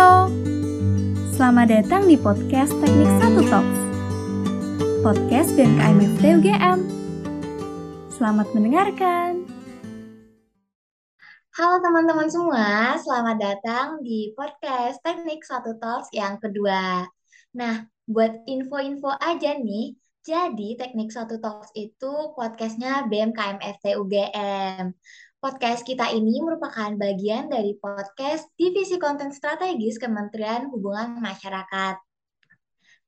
Halo, selamat datang di podcast Teknik Satu Talks, podcast BMKM FT UGM. Selamat mendengarkan. Halo teman-teman semua, selamat datang di podcast Teknik Satu Talks yang kedua. Nah, buat info-info aja nih, jadi Teknik Satu Talks itu podcastnya BMKM FT UGM. Podcast kita ini merupakan bagian dari podcast Divisi Konten Strategis Kementerian Hubungan Masyarakat.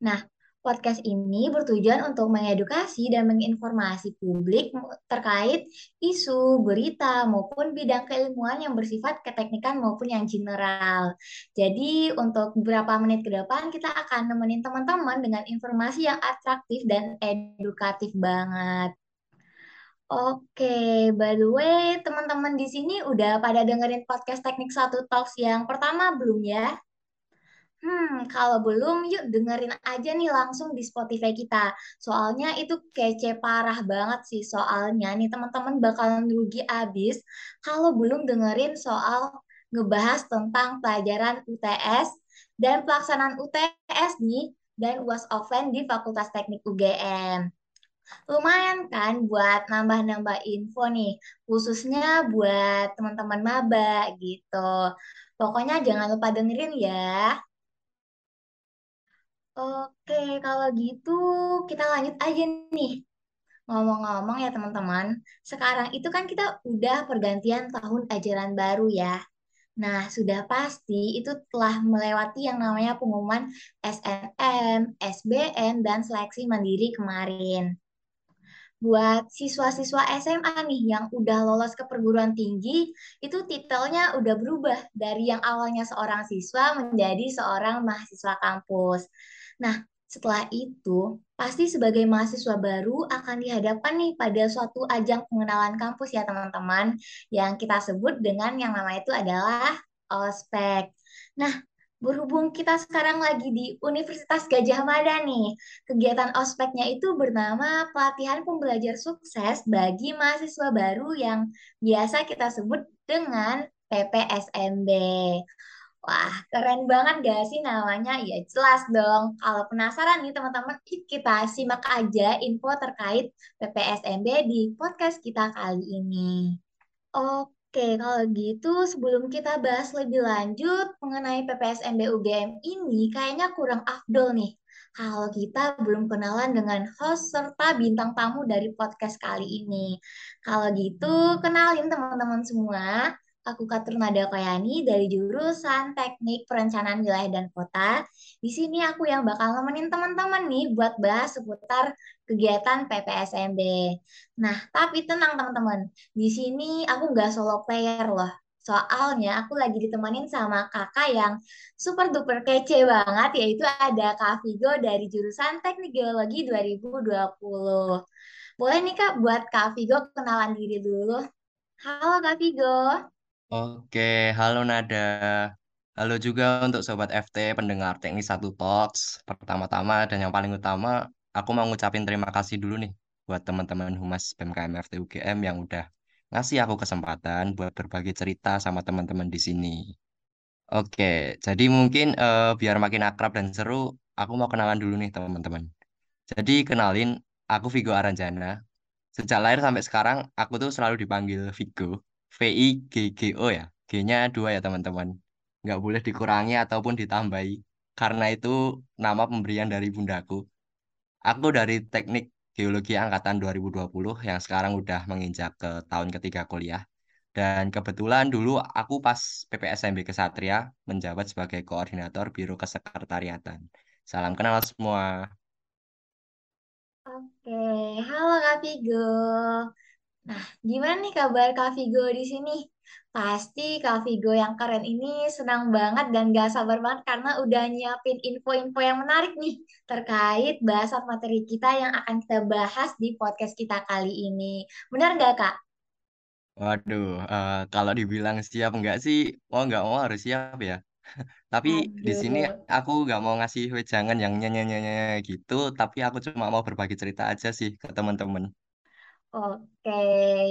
Nah, podcast ini bertujuan untuk mengedukasi dan menginformasi publik terkait isu, berita, maupun bidang keilmuan yang bersifat keteknikan maupun yang general. Jadi, untuk beberapa menit ke depan, kita akan nemenin teman-teman dengan informasi yang atraktif dan edukatif banget. Oke, by the way, teman-teman di sini udah pada dengerin podcast Teknik Satu Talks yang pertama belum ya? Hmm, kalau belum, yuk dengerin aja nih langsung di Spotify kita. Soalnya itu kece parah banget sih. Soalnya nih teman-teman bakalan rugi abis kalau belum dengerin soal ngebahas tentang pelajaran UTS dan pelaksanaan UTS nih dan UAS offline di Fakultas Teknik UGM. Lumayan kan buat nambah-nambah info nih, khususnya buat teman-teman maba gitu. Pokoknya jangan lupa dengerin ya. Oke, kalau gitu kita lanjut aja nih. Ngomong-ngomong ya teman-teman, sekarang itu kan kita udah pergantian tahun ajaran baru ya. Nah, sudah pasti itu telah melewati yang namanya pengumuman SNM, SBM, dan seleksi mandiri kemarin buat siswa-siswa SMA nih yang udah lolos ke perguruan tinggi, itu titelnya udah berubah dari yang awalnya seorang siswa menjadi seorang mahasiswa kampus. Nah, setelah itu, pasti sebagai mahasiswa baru akan dihadapkan nih pada suatu ajang pengenalan kampus ya teman-teman, yang kita sebut dengan yang nama itu adalah ospek. Nah, Berhubung kita sekarang lagi di Universitas Gajah Mada nih, kegiatan ospeknya itu bernama Pelatihan Pembelajar Sukses bagi mahasiswa baru yang biasa kita sebut dengan PPSMB. Wah, keren banget gak sih namanya? Ya jelas dong. Kalau penasaran nih teman-teman, kita simak aja info terkait PPSMB di podcast kita kali ini. Oke. Oke, kalau gitu sebelum kita bahas lebih lanjut mengenai PPSMB UGM ini, kayaknya kurang afdol nih. Kalau kita belum kenalan dengan host serta bintang tamu dari podcast kali ini. Kalau gitu, kenalin teman-teman semua. Aku Katurnada Kayani dari jurusan Teknik Perencanaan Wilayah dan Kota. Di sini aku yang bakal nemenin teman-teman nih buat bahas seputar kegiatan PPSMB. Nah, tapi tenang teman-teman, di sini aku nggak solo player loh. Soalnya aku lagi ditemenin sama kakak yang super duper kece banget, yaitu ada Kak Vigo dari jurusan Teknik Geologi 2020. Boleh nih Kak buat Kak Vigo kenalan diri dulu. Halo Kak Vigo. Oke, halo Nada. Halo juga untuk Sobat FT pendengar Teknik Satu Talks. Pertama-tama dan yang paling utama, aku mau ngucapin terima kasih dulu nih buat teman-teman Humas BMKM FT UGM yang udah ngasih aku kesempatan buat berbagi cerita sama teman-teman di sini. Oke, jadi mungkin uh, biar makin akrab dan seru, aku mau kenalan dulu nih teman-teman. Jadi kenalin, aku Vigo Aranjana. Sejak lahir sampai sekarang, aku tuh selalu dipanggil Vigo V-I-G-G-O ya. G-nya dua ya teman-teman. Nggak boleh dikurangi ataupun ditambahi. Karena itu nama pemberian dari bundaku. Aku dari Teknik Geologi Angkatan 2020 yang sekarang udah menginjak ke tahun ketiga kuliah. Dan kebetulan dulu aku pas PPSMB Kesatria menjabat sebagai koordinator Biro Kesekretariatan. Salam kenal semua. Oke, halo Kak Vigo. Nah, gimana nih kabar Kak Vigo di sini? Pasti Kak Vigo yang keren ini senang banget dan gak sabar banget karena udah nyiapin info-info yang menarik nih terkait bahasan materi kita yang akan kita bahas di podcast kita kali ini. Benar gak Kak? Waduh, uh, kalau dibilang siap enggak sih, mau nggak mau harus siap ya. Tapi di sini Aduh. aku nggak mau ngasih wejangan yang nyanyi-nyanyi gitu, tapi aku cuma mau berbagi cerita aja sih ke teman-teman. Oke,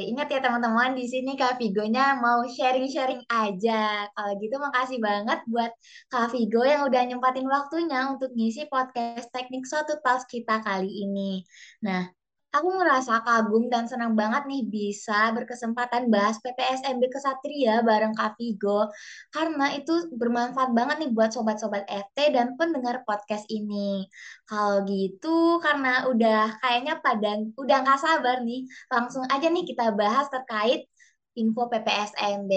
ingat ya teman-teman di sini Kak Vigonya mau sharing-sharing aja. Kalau gitu makasih banget buat Kak Vigo yang udah nyempatin waktunya untuk ngisi podcast teknik suatu tas kita kali ini. Nah, Aku ngerasa kagum dan senang banget nih bisa berkesempatan bahas PPSMB Kesatria bareng Kak Vigo karena itu bermanfaat banget nih buat sobat-sobat FT dan pendengar podcast ini. Kalau gitu karena udah kayaknya pada udah nggak sabar nih, langsung aja nih kita bahas terkait info PPSMB.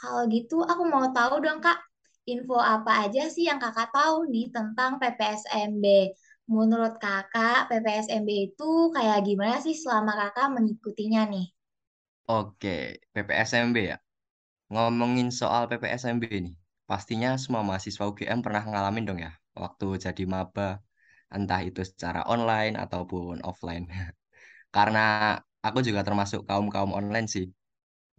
Kalau gitu aku mau tahu dong Kak, info apa aja sih yang Kakak tahu nih tentang PPSMB? Menurut kakak, PPSMB itu kayak gimana sih selama kakak mengikutinya nih? Oke, PPSMB ya. Ngomongin soal PPSMB nih, pastinya semua mahasiswa UGM pernah ngalamin dong ya, waktu jadi maba, entah itu secara online ataupun offline. Karena aku juga termasuk kaum-kaum online sih.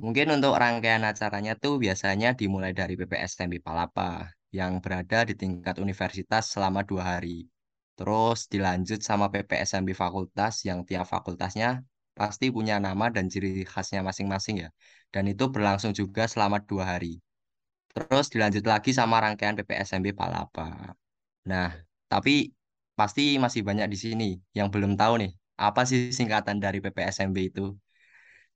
Mungkin untuk rangkaian acaranya tuh biasanya dimulai dari PPSMB Palapa, yang berada di tingkat universitas selama dua hari. Terus dilanjut sama PPSMB Fakultas, yang tiap fakultasnya pasti punya nama dan ciri khasnya masing-masing ya. Dan itu berlangsung juga selama dua hari. Terus dilanjut lagi sama rangkaian PPSMB Palapa. Nah, tapi pasti masih banyak di sini yang belum tahu nih, apa sih singkatan dari PPSMB itu?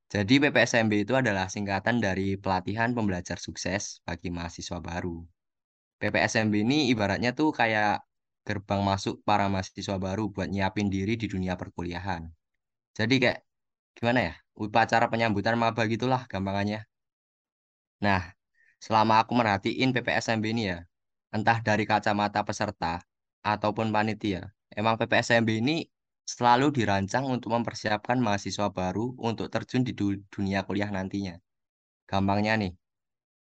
Jadi PPSMB itu adalah singkatan dari Pelatihan Pembelajar Sukses bagi Mahasiswa Baru. PPSMB ini ibaratnya tuh kayak gerbang masuk para mahasiswa baru buat nyiapin diri di dunia perkuliahan. Jadi kayak gimana ya? Upacara penyambutan maba gitulah gampangannya. Nah, selama aku merhatiin PPSMB ini ya, entah dari kacamata peserta ataupun panitia, emang PPSMB ini selalu dirancang untuk mempersiapkan mahasiswa baru untuk terjun di du- dunia kuliah nantinya. Gampangnya nih,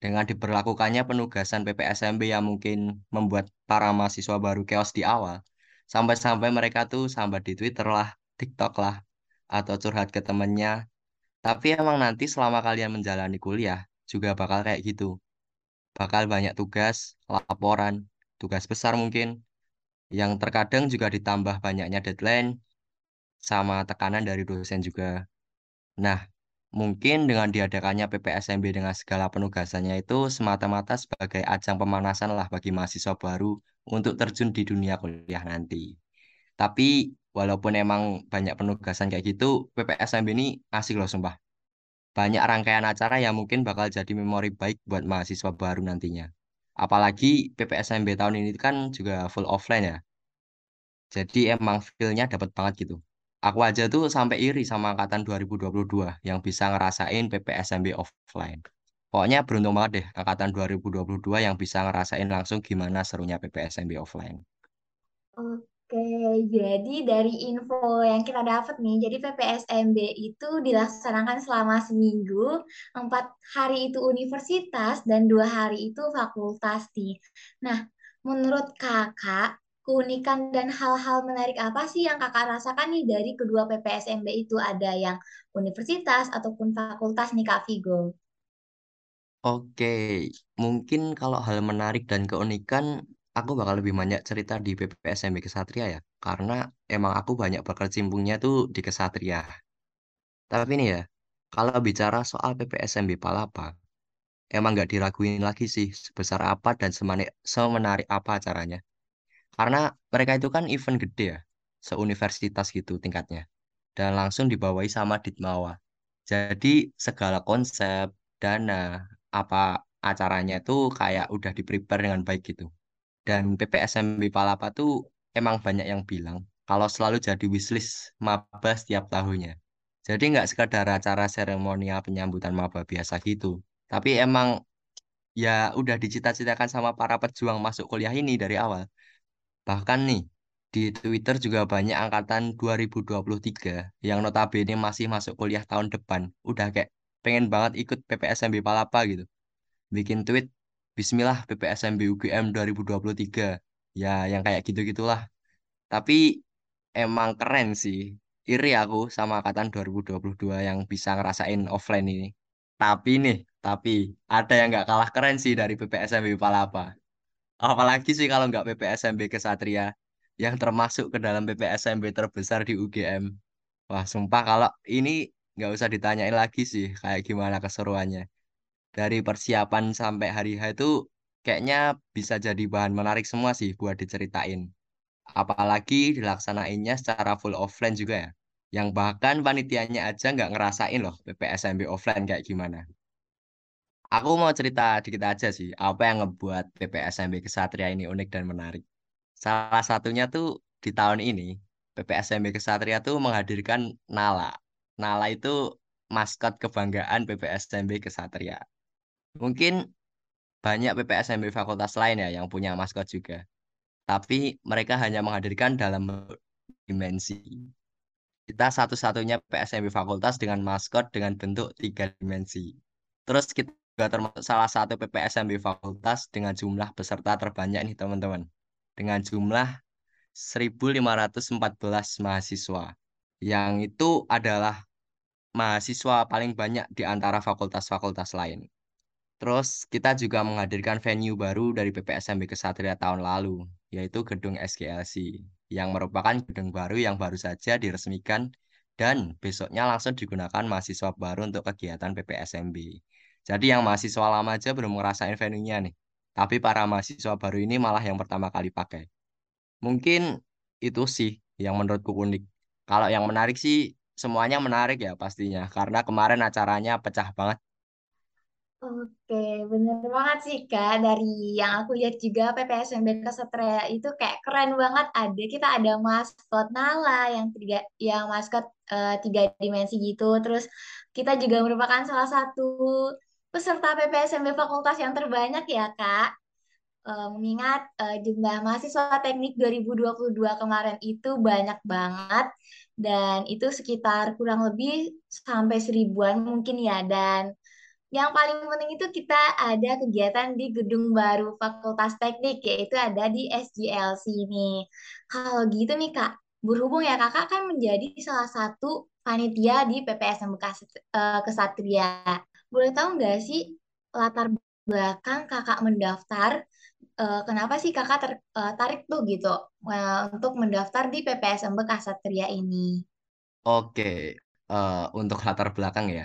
dengan diberlakukannya penugasan PPSMB yang mungkin membuat para mahasiswa baru chaos di awal, sampai-sampai mereka tuh sambat di Twitter lah, TikTok lah, atau curhat ke temennya. Tapi emang nanti selama kalian menjalani kuliah, juga bakal kayak gitu. Bakal banyak tugas, laporan, tugas besar mungkin, yang terkadang juga ditambah banyaknya deadline, sama tekanan dari dosen juga. Nah, mungkin dengan diadakannya PPSMB dengan segala penugasannya itu semata-mata sebagai ajang pemanasan lah bagi mahasiswa baru untuk terjun di dunia kuliah nanti. Tapi walaupun emang banyak penugasan kayak gitu, PPSMB ini asik loh sumpah. Banyak rangkaian acara yang mungkin bakal jadi memori baik buat mahasiswa baru nantinya. Apalagi PPSMB tahun ini kan juga full offline ya. Jadi emang feel-nya dapat banget gitu. Aku aja tuh sampai iri sama angkatan 2022 yang bisa ngerasain PPSMB offline. Pokoknya beruntung banget deh angkatan 2022 yang bisa ngerasain langsung gimana serunya PPSMB offline. Oke, jadi dari info yang kita dapat nih, jadi PPSMB itu dilaksanakan selama seminggu, empat hari itu universitas dan dua hari itu fakultas nih. Nah, menurut kakak, keunikan dan hal-hal menarik apa sih yang kakak rasakan nih dari kedua PPSMB itu? Ada yang universitas ataupun fakultas nih Kak Vigo? Oke, mungkin kalau hal menarik dan keunikan, aku bakal lebih banyak cerita di PPSMB Kesatria ya. Karena emang aku banyak berkecimpungnya tuh di Kesatria. Tapi nih ya, kalau bicara soal PPSMB Palapa, emang nggak diraguin lagi sih sebesar apa dan semenarik apa acaranya. Karena mereka itu kan event gede ya, seuniversitas gitu tingkatnya. Dan langsung dibawahi sama Ditmawa. Jadi segala konsep, dana, apa acaranya itu kayak udah di-prepare dengan baik gitu. Dan PPSMB Palapa tuh emang banyak yang bilang kalau selalu jadi wishlist maba setiap tahunnya. Jadi nggak sekadar acara seremonial penyambutan maba biasa gitu. Tapi emang ya udah dicita-citakan sama para pejuang masuk kuliah ini dari awal. Bahkan nih, di Twitter juga banyak angkatan 2023 yang notabene masih masuk kuliah tahun depan. Udah kayak pengen banget ikut PPSMB Palapa gitu. Bikin tweet, Bismillah PPSMB UGM 2023. Ya, yang kayak gitu-gitulah. Tapi emang keren sih. Iri aku sama angkatan 2022 yang bisa ngerasain offline ini. Tapi nih, tapi ada yang nggak kalah keren sih dari PPSMB Palapa. Apalagi sih kalau nggak PPSMB Kesatria yang termasuk ke dalam PPSMB terbesar di UGM. Wah, sumpah kalau ini nggak usah ditanyain lagi sih kayak gimana keseruannya. Dari persiapan sampai hari H itu kayaknya bisa jadi bahan menarik semua sih buat diceritain. Apalagi dilaksanainnya secara full offline juga ya. Yang bahkan panitianya aja nggak ngerasain loh PPSMB offline kayak gimana. Aku mau cerita dikit aja sih, apa yang ngebuat PPSMB Kesatria ini unik dan menarik. Salah satunya tuh di tahun ini, PPSMB Kesatria tuh menghadirkan Nala. Nala itu maskot kebanggaan PPSMB Kesatria. Mungkin banyak PPSMB fakultas lain ya yang punya maskot juga. Tapi mereka hanya menghadirkan dalam dimensi. Kita satu-satunya PSMB fakultas dengan maskot dengan bentuk tiga dimensi. Terus kita termasuk salah satu PPSMB fakultas dengan jumlah peserta terbanyak nih teman-teman. Dengan jumlah 1.514 mahasiswa. Yang itu adalah mahasiswa paling banyak di antara fakultas-fakultas lain. Terus kita juga menghadirkan venue baru dari PPSMB Kesatria tahun lalu, yaitu gedung SGLC, yang merupakan gedung baru yang baru saja diresmikan dan besoknya langsung digunakan mahasiswa baru untuk kegiatan PPSMB. Jadi yang mahasiswa lama aja belum ngerasain venue-nya nih. Tapi para mahasiswa baru ini malah yang pertama kali pakai. Mungkin itu sih yang menurutku unik. Kalau yang menarik sih semuanya menarik ya pastinya. Karena kemarin acaranya pecah banget. Oke, bener banget sih Kak. Dari yang aku lihat juga PPSMB Kesatria itu kayak keren banget. Ada kita ada maskot Nala yang tiga, yang maskot eh, tiga dimensi gitu. Terus kita juga merupakan salah satu peserta PPSMB Fakultas yang terbanyak ya Kak. Eh, mengingat eh, jumlah mahasiswa teknik 2022 kemarin itu banyak banget dan itu sekitar kurang lebih sampai seribuan mungkin ya dan yang paling penting itu kita ada kegiatan di gedung baru Fakultas Teknik, yaitu ada di SGLC ini. Kalau gitu nih Kak, berhubung ya Kakak kan menjadi salah satu panitia di PPSM eh, Kesatria. Boleh tahu nggak sih latar belakang Kakak mendaftar? eh, kenapa sih Kakak tertarik tuh gitu eh, untuk mendaftar di PPSM Kesatria ini? Oke, eh, untuk latar belakang ya.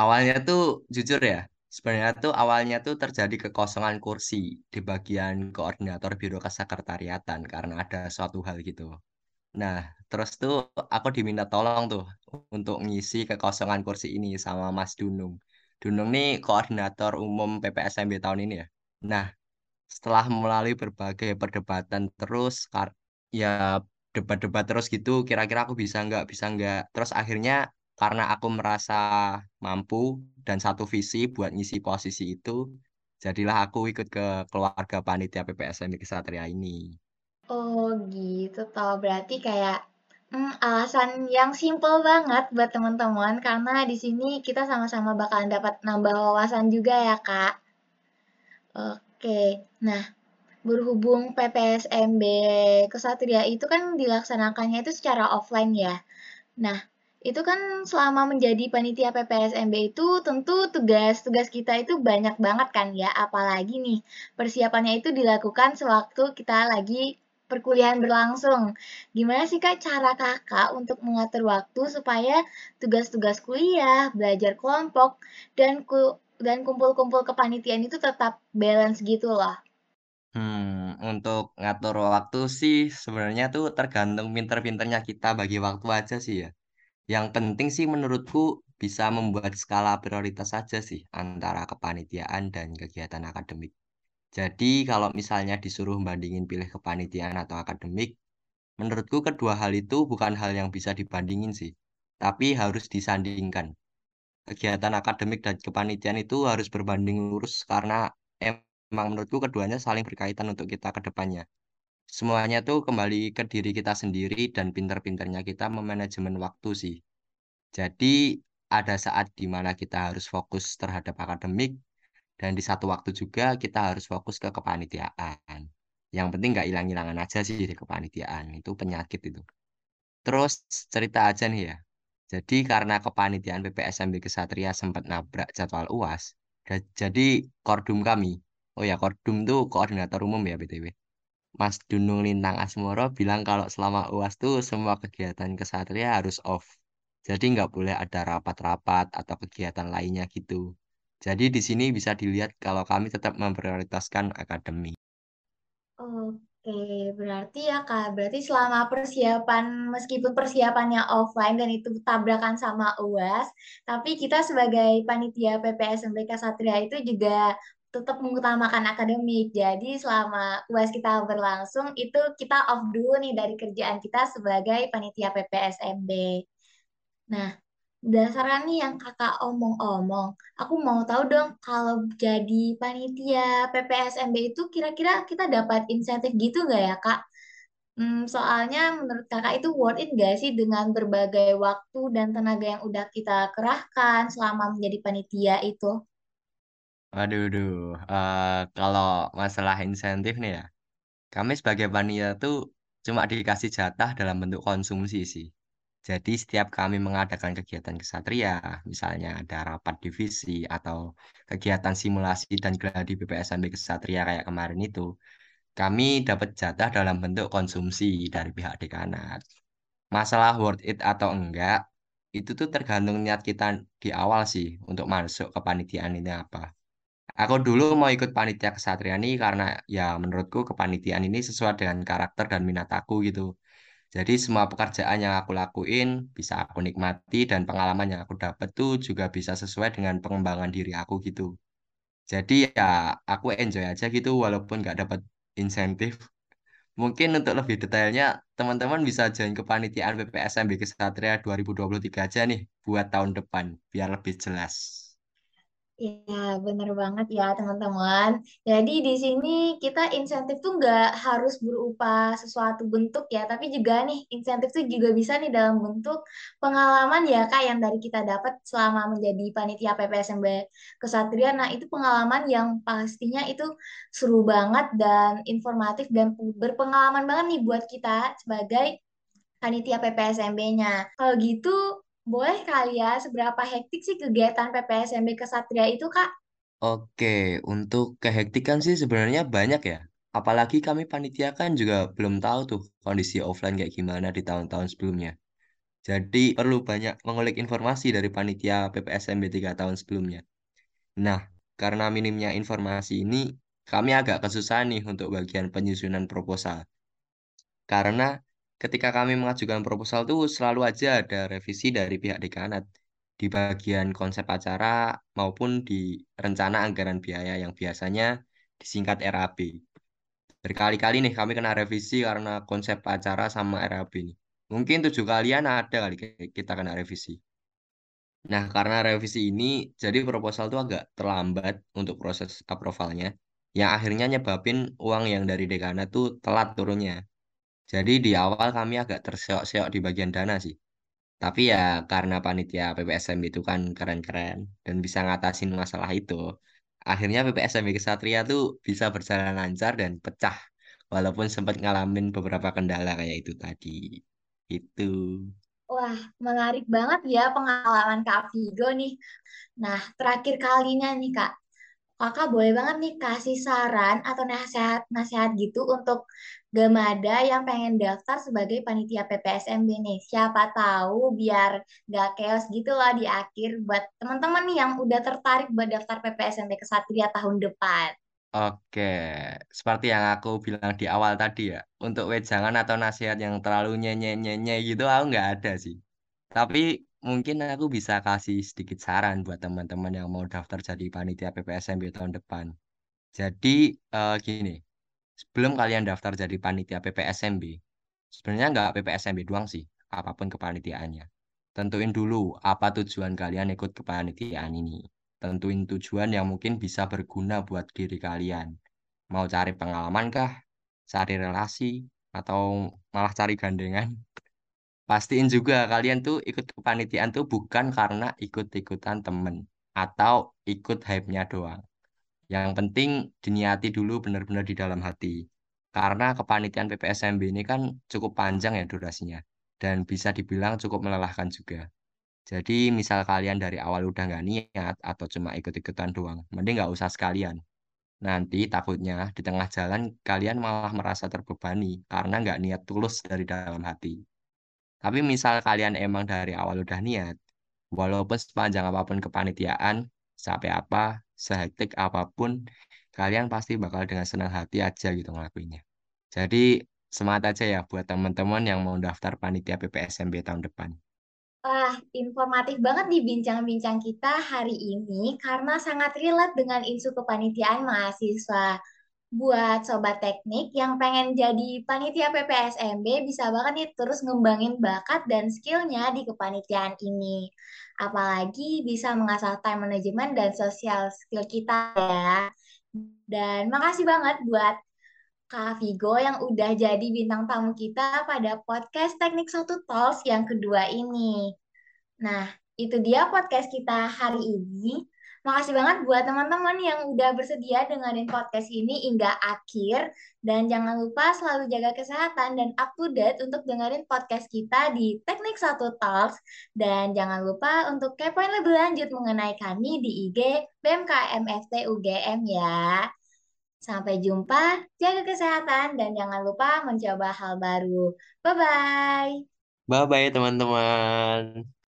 Awalnya tuh jujur ya, sebenarnya tuh awalnya tuh terjadi kekosongan kursi di bagian koordinator Biro Kesekretariatan karena ada suatu hal gitu. Nah, terus tuh aku diminta tolong tuh untuk ngisi kekosongan kursi ini sama Mas Dunung. Dunung nih koordinator umum PPSMB tahun ini ya. Nah, setelah melalui berbagai perdebatan terus, ya debat-debat terus gitu, kira-kira aku bisa nggak, bisa nggak. Terus akhirnya karena aku merasa mampu dan satu visi buat ngisi posisi itu, jadilah aku ikut ke keluarga panitia PPSMB Kesatria ini. Oh gitu toh berarti kayak hmm, alasan yang simple banget buat teman-teman karena di sini kita sama-sama bakalan dapat nambah wawasan juga ya Kak. Oke, nah berhubung PPSMB Kesatria itu kan dilaksanakannya itu secara offline ya. Nah, itu kan selama menjadi panitia PPSMB itu tentu tugas-tugas kita itu banyak banget kan ya, apalagi nih persiapannya itu dilakukan sewaktu kita lagi perkuliahan berlangsung. Gimana sih Kak cara Kakak untuk mengatur waktu supaya tugas-tugas kuliah, belajar kelompok, dan ku dan kumpul-kumpul kepanitiaan itu tetap balance gitu loh? Hmm, untuk ngatur waktu sih sebenarnya tuh tergantung pinter-pinternya kita bagi waktu aja sih ya. Yang penting sih menurutku bisa membuat skala prioritas saja sih antara kepanitiaan dan kegiatan akademik. Jadi kalau misalnya disuruh bandingin pilih kepanitiaan atau akademik, menurutku kedua hal itu bukan hal yang bisa dibandingin sih, tapi harus disandingkan. Kegiatan akademik dan kepanitiaan itu harus berbanding lurus karena emang menurutku keduanya saling berkaitan untuk kita ke depannya. Semuanya tuh kembali ke diri kita sendiri dan pinter-pinternya kita memanajemen waktu sih. Jadi ada saat di mana kita harus fokus terhadap akademik dan di satu waktu juga kita harus fokus ke kepanitiaan. Yang penting nggak hilang-hilangan aja sih di kepanitiaan. Itu penyakit itu. Terus cerita aja nih ya. Jadi karena kepanitiaan PPSMB Kesatria sempat nabrak jadwal UAS, jadi kordum kami, oh ya kordum tuh koordinator umum ya BTW. Mas Dunung Lintang Asmoro bilang kalau selama UAS tuh semua kegiatan kesatria harus off. Jadi nggak boleh ada rapat-rapat atau kegiatan lainnya gitu. Jadi di sini bisa dilihat kalau kami tetap memprioritaskan akademik. Oke, berarti ya Kak, berarti selama persiapan, meskipun persiapannya offline dan itu tabrakan sama UAS, tapi kita sebagai panitia PPSMB Satria itu juga tetap mengutamakan akademik. Jadi selama UAS kita berlangsung, itu kita off dulu nih dari kerjaan kita sebagai panitia PPSMB. Nah, berdasarkan nih yang kakak omong-omong, aku mau tahu dong kalau jadi panitia PPSMB itu kira-kira kita dapat insentif gitu nggak ya kak? Hmm, soalnya menurut kakak itu worth it nggak sih dengan berbagai waktu dan tenaga yang udah kita kerahkan selama menjadi panitia itu? Waduh, duh. Eh, kalau masalah insentif nih ya, kami sebagai panitia tuh cuma dikasih jatah dalam bentuk konsumsi sih. Jadi setiap kami mengadakan kegiatan kesatria, misalnya ada rapat divisi atau kegiatan simulasi dan gladi BPSMB kesatria kayak kemarin itu, kami dapat jatah dalam bentuk konsumsi dari pihak dekanat. Masalah worth it atau enggak, itu tuh tergantung niat kita di awal sih untuk masuk ke panitiaan ini apa. Aku dulu mau ikut panitia kesatria ini karena ya menurutku kepanitiaan ini sesuai dengan karakter dan minat aku gitu. Jadi semua pekerjaan yang aku lakuin bisa aku nikmati dan pengalaman yang aku dapat tuh juga bisa sesuai dengan pengembangan diri aku gitu. Jadi ya aku enjoy aja gitu walaupun nggak dapat insentif. Mungkin untuk lebih detailnya teman-teman bisa join kepanitiaan PPSMB Kesatria 2023 aja nih buat tahun depan biar lebih jelas. Ya, bener banget ya teman-teman. Jadi di sini kita insentif tuh nggak harus berupa sesuatu bentuk ya, tapi juga nih insentif tuh juga bisa nih dalam bentuk pengalaman ya Kak yang dari kita dapat selama menjadi panitia PPSMB Kesatria. Nah itu pengalaman yang pastinya itu seru banget dan informatif dan berpengalaman banget nih buat kita sebagai panitia PPSMB-nya. Kalau gitu boleh kali ya, seberapa hektik sih kegiatan PPSMB Kesatria itu, Kak? Oke, untuk kehektikan sih sebenarnya banyak ya. Apalagi kami panitia kan juga belum tahu tuh kondisi offline kayak gimana di tahun-tahun sebelumnya. Jadi perlu banyak mengulik informasi dari panitia PPSMB tiga tahun sebelumnya. Nah, karena minimnya informasi ini, kami agak kesusahan nih untuk bagian penyusunan proposal. Karena ketika kami mengajukan proposal tuh selalu aja ada revisi dari pihak dekanat di bagian konsep acara maupun di rencana anggaran biaya yang biasanya disingkat RAB. Berkali-kali nih kami kena revisi karena konsep acara sama RAB nih. Mungkin tujuh kalian ada kali kita kena revisi. Nah, karena revisi ini, jadi proposal tuh agak terlambat untuk proses approvalnya, yang akhirnya nyebabin uang yang dari dekanat tuh telat turunnya. Jadi di awal kami agak terseok-seok di bagian dana sih. Tapi ya karena panitia PPSMB itu kan keren-keren dan bisa ngatasin masalah itu. Akhirnya PPSMB Kesatria tuh bisa berjalan lancar dan pecah. Walaupun sempat ngalamin beberapa kendala kayak itu tadi. Itu. Wah, menarik banget ya pengalaman Kak Vigo nih. Nah, terakhir kalinya nih, Kak. Kakak boleh banget nih kasih saran atau nasihat-nasihat gitu untuk Gamada yang pengen daftar sebagai panitia PPSMB nih. Siapa tahu biar gak chaos gitu lah di akhir buat teman-teman nih yang udah tertarik buat daftar PPSMB Kesatria tahun depan. Oke, seperti yang aku bilang di awal tadi ya, untuk wejangan atau nasihat yang terlalu nyenye-nyenye gitu aku nggak ada sih. Tapi mungkin aku bisa kasih sedikit saran buat teman-teman yang mau daftar jadi panitia PPSMB tahun depan. Jadi eh, gini, sebelum kalian daftar jadi panitia PPSMB, sebenarnya nggak PPSMB doang sih, apa pun kepanitiaannya. Tentuin dulu apa tujuan kalian ikut kepanitiaan ini. Tentuin tujuan yang mungkin bisa berguna buat diri kalian. Mau cari pengalaman kah? Cari relasi? Atau malah cari gandengan? Pastiin juga kalian tuh ikut kepanitiaan tuh bukan karena ikut-ikutan temen atau ikut hype-nya doang. Yang penting diniati dulu benar-benar di dalam hati. Karena kepanitiaan PPSMB ini kan cukup panjang ya durasinya. Dan bisa dibilang cukup melelahkan juga. Jadi misal kalian dari awal udah nggak niat atau cuma ikut-ikutan doang, mending nggak usah sekalian. Nanti takutnya di tengah jalan kalian malah merasa terbebani karena nggak niat tulus dari dalam hati. Tapi misal kalian emang dari awal udah niat, walaupun sepanjang apa pun kepanitiaan, sampai apa, sehektik apa pun, kalian pasti bakal dengan senang hati aja gitu ngelakuinnya. Jadi semangat aja ya buat teman-teman yang mau daftar panitia PPSMB tahun depan. Wah, informatif banget nih bincang-bincang kita hari ini karena sangat relate dengan isu kepanitiaan mahasiswa. Buat sobat teknik yang pengen jadi panitia PPSMB bisa banget nih terus ngembangin bakat dan skillnya di kepanitiaan ini. Apalagi bisa mengasah time management dan social skill kita ya. Dan makasih banget buat Kak Vigo yang udah jadi bintang tamu kita pada podcast Teknik Satu Talks yang kedua ini. Nah, itu dia podcast kita hari ini. Makasih banget buat teman-teman yang udah bersedia dengerin podcast ini hingga akhir. Dan jangan lupa selalu jaga kesehatan dan up to date untuk dengerin podcast kita di Teknik Satu Talks. Dan jangan lupa untuk kepoin lebih lanjut mengenai kami di IG BMKMFT UGM ya. Sampai jumpa, jaga kesehatan, dan jangan lupa mencoba hal baru. Bye-bye. Bye-bye teman-teman.